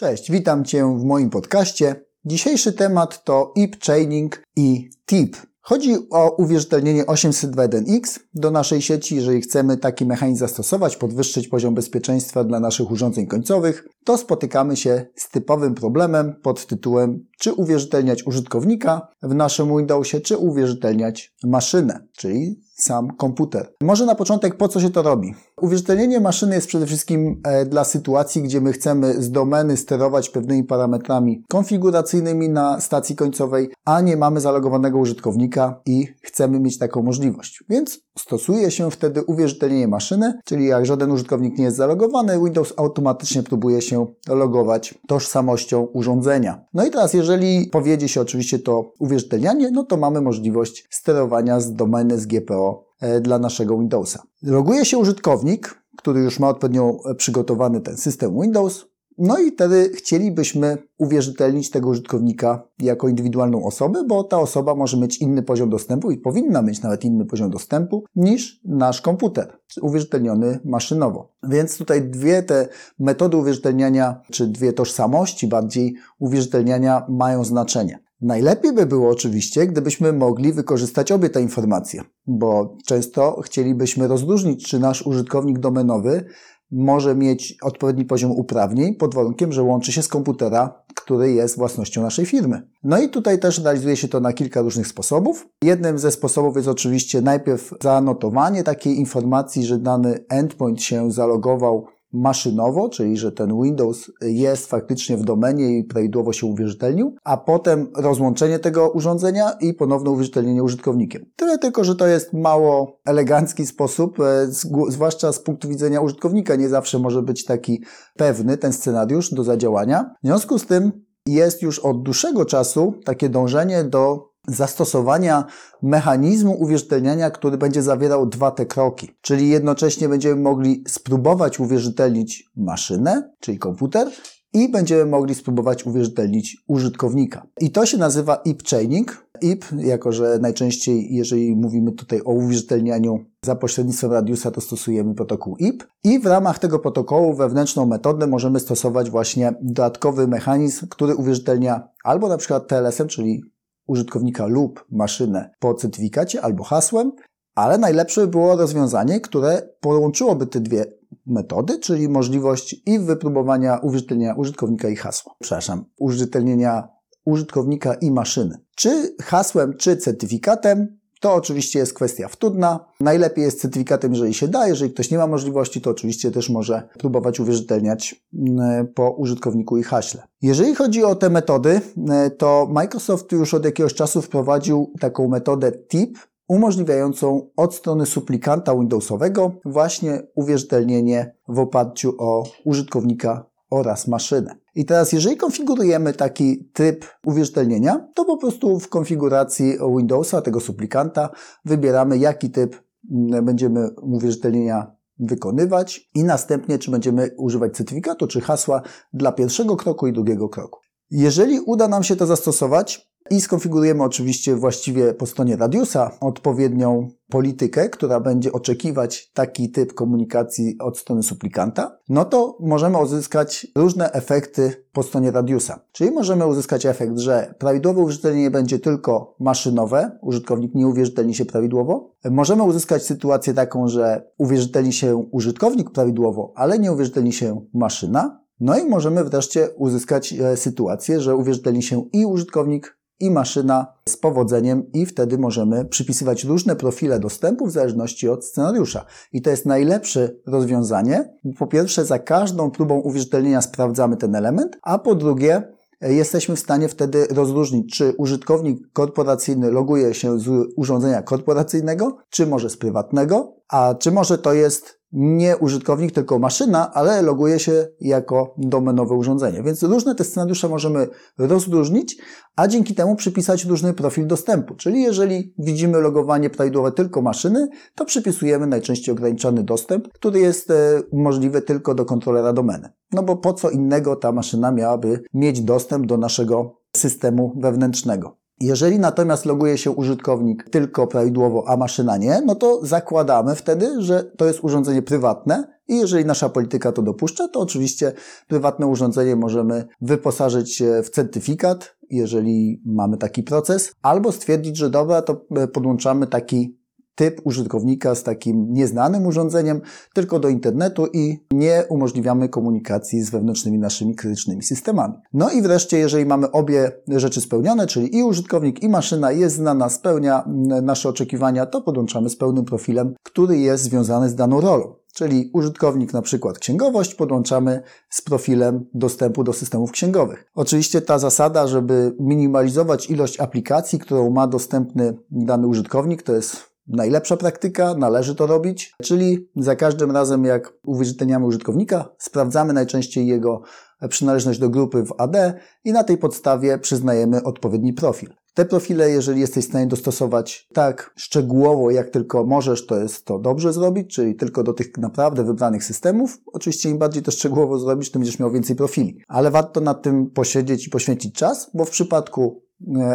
Cześć, witam Cię w moim podcaście. Dzisiejszy temat to IP Chaining i TIP. Chodzi o uwierzytelnienie 802.1x do naszej sieci. Jeżeli chcemy taki mechanizm zastosować, podwyższyć poziom bezpieczeństwa dla naszych urządzeń końcowych, to spotykamy się z typowym problemem pod tytułem czy uwierzytelniać użytkownika w naszym Windowsie, czy uwierzytelniać maszynę, czyli sam komputer. Może na początek po co się to robi? Uwierzytelnienie maszyny jest przede wszystkim e, dla sytuacji, gdzie my chcemy z domeny sterować pewnymi parametrami konfiguracyjnymi na stacji końcowej, a nie mamy zalogowanego użytkownika i chcemy mieć taką możliwość. Więc stosuje się wtedy uwierzytelnienie maszyny, czyli jak żaden użytkownik nie jest zalogowany, Windows automatycznie próbuje się logować tożsamością urządzenia. No i teraz, jeżeli powiedzie się oczywiście to uwierzytelnianie, no to mamy możliwość sterowania z domeny z GPO e, dla naszego Windowsa. Loguje się użytkownik, który już ma odpowiednio przygotowany ten system Windows, no i wtedy chcielibyśmy uwierzytelnić tego użytkownika jako indywidualną osobę, bo ta osoba może mieć inny poziom dostępu i powinna mieć nawet inny poziom dostępu niż nasz komputer, uwierzytelniony maszynowo. Więc tutaj dwie te metody uwierzytelniania, czy dwie tożsamości bardziej uwierzytelniania mają znaczenie. Najlepiej by było oczywiście, gdybyśmy mogli wykorzystać obie te informacje, bo często chcielibyśmy rozróżnić, czy nasz użytkownik domenowy może mieć odpowiedni poziom uprawnień pod warunkiem, że łączy się z komputera, który jest własnością naszej firmy. No i tutaj też realizuje się to na kilka różnych sposobów. Jednym ze sposobów jest oczywiście najpierw zanotowanie takiej informacji, że dany endpoint się zalogował maszynowo, czyli że ten Windows jest faktycznie w domenie i prawidłowo się uwierzytelnił, a potem rozłączenie tego urządzenia i ponowne uwierzytelnienie użytkownikiem. Tyle tylko, że to jest mało elegancki sposób, e, zwłaszcza z punktu widzenia użytkownika. Nie zawsze może być taki pewny ten scenariusz do zadziałania. W związku z tym jest już od dłuższego czasu takie dążenie do zastosowania mechanizmu uwierzytelniania, który będzie zawierał dwa te kroki. Czyli jednocześnie będziemy mogli spróbować uwierzytelnić maszynę, czyli komputer, i będziemy mogli spróbować uwierzytelnić użytkownika. I to się nazywa IP chaining. IP, jako że najczęściej, jeżeli mówimy tutaj o uwierzytelnianiu za pośrednictwem radiusa, to stosujemy protokół IP. I w ramach tego protokołu wewnętrzną metodę możemy stosować właśnie dodatkowy mechanizm, który uwierzytelnia albo na przykład TLS-em, czyli użytkownika lub maszynę po certyfikacie albo hasłem, ale najlepsze by było rozwiązanie, które połączyłoby te dwie metody, czyli możliwość i wypróbowania uwierzytelnienia użytkownika i hasła. Przepraszam, uwierzytelnienia użytkownika i maszyny. Czy hasłem, czy certyfikatem, to oczywiście jest kwestia wtórna. Najlepiej jest certyfikatem, jeżeli się da. Jeżeli ktoś nie ma możliwości, to oczywiście też może próbować uwierzytelniać mm, po użytkowniku i haśle. Jeżeli chodzi o te metody, mm, to Microsoft już od jakiegoś czasu wprowadził taką metodę TIP, umożliwiającą od strony suplikanta Windowsowego właśnie uwierzytelnienie w oparciu o użytkownika oraz maszynę. I teraz, jeżeli konfigurujemy taki tryb uwierzytelnienia, to po prostu w konfiguracji Windowsa, tego suplikanta, wybieramy, jaki typ mm, będziemy uwierzytelnienia wykonywać i następnie, czy będziemy używać certyfikatu, czy hasła dla pierwszego kroku i drugiego kroku. Jeżeli uda nam się to zastosować, i skonfigurujemy oczywiście właściwie po stronie Radiusa odpowiednią politykę, która będzie oczekiwać taki typ komunikacji od strony suplikanta, no to możemy uzyskać różne efekty po stronie Radiusa. Czyli możemy uzyskać efekt, że prawidłowe uwierzytelnienie będzie tylko maszynowe, użytkownik nie uwierzytelni się prawidłowo. Możemy uzyskać sytuację taką, że uwierzytelni się użytkownik prawidłowo, ale nie uwierzytelni się maszyna. No i możemy wreszcie uzyskać e, sytuację, że uwierzytelni się i użytkownik, i maszyna z powodzeniem i wtedy możemy przypisywać różne profile dostępu w zależności od scenariusza. I to jest najlepsze rozwiązanie. Po pierwsze, za każdą próbą uwierzytelnienia sprawdzamy ten element, a po drugie, jesteśmy w stanie wtedy rozróżnić, czy użytkownik korporacyjny loguje się z urządzenia korporacyjnego, czy może z prywatnego, a czy może to jest nie użytkownik, tylko maszyna, ale loguje się jako domenowe urządzenie. Więc różne te scenariusze możemy rozróżnić, a dzięki temu przypisać różny profil dostępu. Czyli jeżeli widzimy logowanie prawidłowe tylko maszyny, to przypisujemy najczęściej ograniczony dostęp, który jest e, możliwy tylko do kontrolera domeny. No bo po co innego ta maszyna miałaby mieć dostęp do naszego systemu wewnętrznego. Jeżeli natomiast loguje się użytkownik tylko prawidłowo, a maszyna nie, no to zakładamy wtedy, że to jest urządzenie prywatne i jeżeli nasza polityka to dopuszcza, to oczywiście prywatne urządzenie możemy wyposażyć w certyfikat, jeżeli mamy taki proces, albo stwierdzić, że dobra, to e, podłączamy taki typ użytkownika z takim nieznanym urządzeniem tylko do internetu i nie umożliwiamy komunikacji z wewnętrznymi naszymi krytycznymi systemami. No i wreszcie, jeżeli mamy obie rzeczy spełnione, czyli i użytkownik, i maszyna jest znana, spełnia nasze oczekiwania, to podłączamy z pełnym profilem, który jest związany z daną rolą. Czyli użytkownik na przykład księgowość podłączamy z profilem dostępu do systemów księgowych. Oczywiście ta zasada, żeby minimalizować ilość aplikacji, którą ma dostępny dany użytkownik, to jest najlepsza praktyka, należy to robić, czyli za każdym razem jak uwierzytelniamy użytkownika, sprawdzamy najczęściej jego przynależność do grupy w AD i na tej podstawie przyznajemy odpowiedni profil. Te profile, jeżeli jesteś w stanie dostosować tak szczegółowo, jak tylko możesz, to jest to dobrze zrobić, czyli tylko do tych naprawdę wybranych systemów. Oczywiście im bardziej to szczegółowo zrobisz, tym będziesz miał więcej profili. Ale warto nad tym posiedzieć i poświęcić czas, bo w przypadku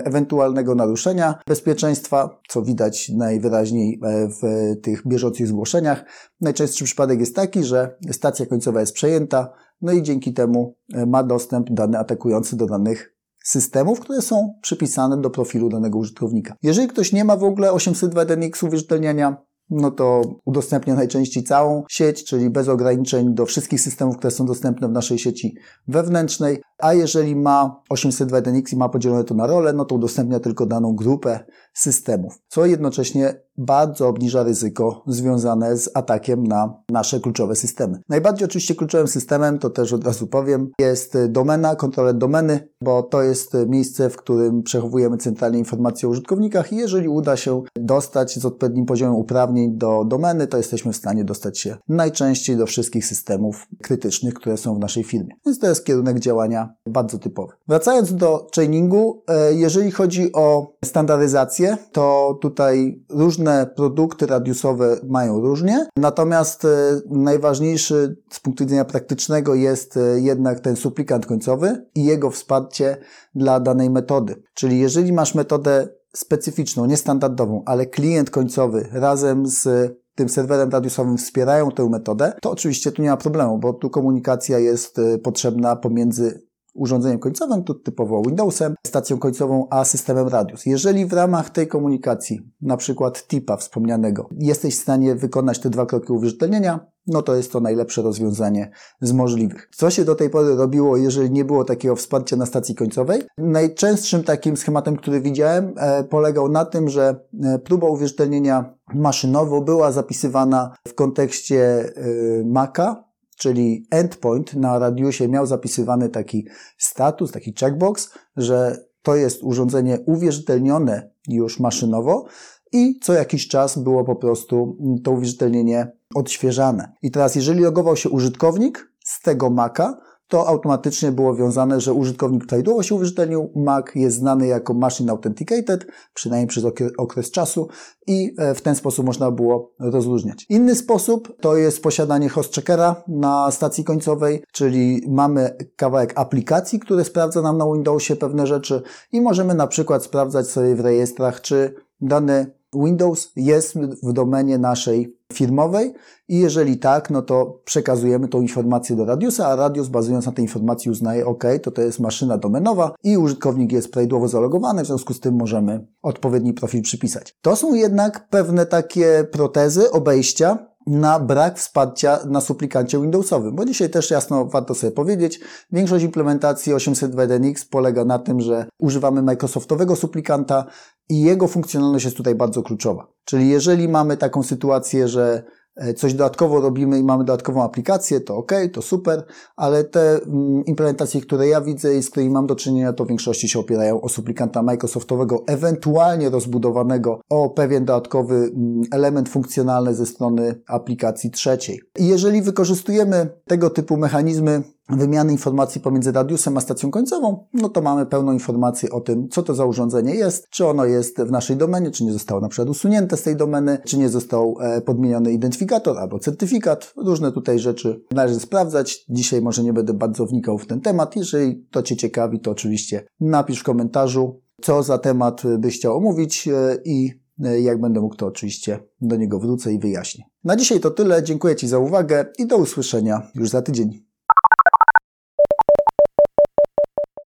ewentualnego naruszenia bezpieczeństwa, co widać najwyraźniej e, w tych bieżących zgłoszeniach. Najczęstszy przypadek jest taki, że stacja końcowa jest przejęta, no i dzięki temu e, ma dostęp dany atakujący do danych systemów, które są przypisane do profilu danego użytkownika. Jeżeli ktoś nie ma w ogóle 802.1x uwierzytelniania, no to udostępnia najczęściej całą sieć, czyli bez ograniczeń do wszystkich systemów, które są dostępne w naszej sieci wewnętrznej, a jeżeli ma 802.1x i ma podzielone to na role, no to udostępnia tylko daną grupę systemów, co jednocześnie bardzo obniża ryzyko związane z atakiem na nasze kluczowe systemy. Najbardziej oczywiście kluczowym systemem, to też od razu powiem, jest domena, kontroler domeny, bo to jest miejsce, w którym przechowujemy centralnie informacje o użytkownikach i jeżeli uda się dostać z odpowiednim poziomem uprawnień do domeny, to jesteśmy w stanie dostać się najczęściej do wszystkich systemów krytycznych, które są w naszej firmie. Więc to jest kierunek działania bardzo typowy. Wracając do chainingu, e, jeżeli chodzi o standaryzację, to tutaj różne produkty radiusowe mają różnie, natomiast e, najważniejszy z punktu widzenia praktycznego jest e, jednak ten suplikant końcowy i jego wsparcie dla danej metody. Czyli jeżeli masz metodę specyficzną, niestandardową, ale klient końcowy razem z tym serwerem radiusowym wspierają tę metodę, to oczywiście tu nie ma problemu, bo tu komunikacja jest potrzebna pomiędzy urządzeniem końcowym, tu typowo Windowsem, stacją końcową, a systemem Radius. Jeżeli w ramach tej komunikacji, na przykład TIPA wspomnianego, jesteś w stanie wykonać te dwa kroki uwierzytelnienia, no to jest to najlepsze rozwiązanie z możliwych. Co się do tej pory robiło, jeżeli nie było takiego wsparcia na stacji końcowej? Najczęstszym takim schematem, który widziałem, e, polegał na tym, że e, próba uwierzytelnienia maszynowo była zapisywana w kontekście e, Maca, czyli endpoint na radiusie miał zapisywany taki status, taki checkbox, że to jest urządzenie uwierzytelnione już maszynowo i co jakiś czas było po prostu to uwierzytelnienie odświeżane. I teraz, jeżeli logował się użytkownik z tego Maca, to automatycznie było wiązane, że użytkownik prawidłowo się uwierzytelnił. Mac jest znany jako Machine Authenticated, przynajmniej przez okres czasu i e, w ten sposób można było rozróżniać. Inny sposób to jest posiadanie host checkera na stacji końcowej, czyli mamy kawałek aplikacji, który sprawdza nam na Windowsie pewne rzeczy i możemy na przykład sprawdzać sobie w rejestrach, czy dany Windows jest w domenie naszej firmowej i jeżeli tak, no to przekazujemy tą informację do Radiusa, a Radius bazując na tej informacji uznaje, OK, to to jest maszyna domenowa i użytkownik jest prawidłowo zalogowany, w związku z tym możemy odpowiedni profil przypisać. To są jednak pewne takie protezy, obejścia, na brak wsparcia na suplikancie Windowsowym, bo dzisiaj też jasno warto sobie powiedzieć, większość implementacji 802.1x polega na tym, że używamy Microsoftowego suplikanta i jego funkcjonalność jest tutaj bardzo kluczowa. Czyli jeżeli mamy taką sytuację, że E, coś dodatkowo robimy i mamy dodatkową aplikację, to ok, to super, ale te mm, implementacje, które ja widzę i z którymi mam do czynienia, to w większości się opierają o suplikanta Microsoftowego, ewentualnie rozbudowanego o pewien dodatkowy mm, element funkcjonalny ze strony aplikacji trzeciej. I jeżeli wykorzystujemy tego typu mechanizmy wymiany informacji pomiędzy radiusem a stacją końcową, no to mamy pełną informację o tym, co to za urządzenie jest, czy ono jest w naszej domenie, czy nie zostało na przykład usunięte z tej domeny, czy nie został e, podmieniony identyfikator albo certyfikat. Różne tutaj rzeczy należy sprawdzać. Dzisiaj może nie będę bardzo wnikał w ten temat. Jeżeli to Cię ciekawi, to oczywiście napisz w komentarzu, co za temat byś chciał omówić e, i e, jak będę mógł, to oczywiście do niego wrócę i wyjaśnię. Na dzisiaj to tyle. Dziękuję Ci za uwagę i do usłyszenia już za tydzień.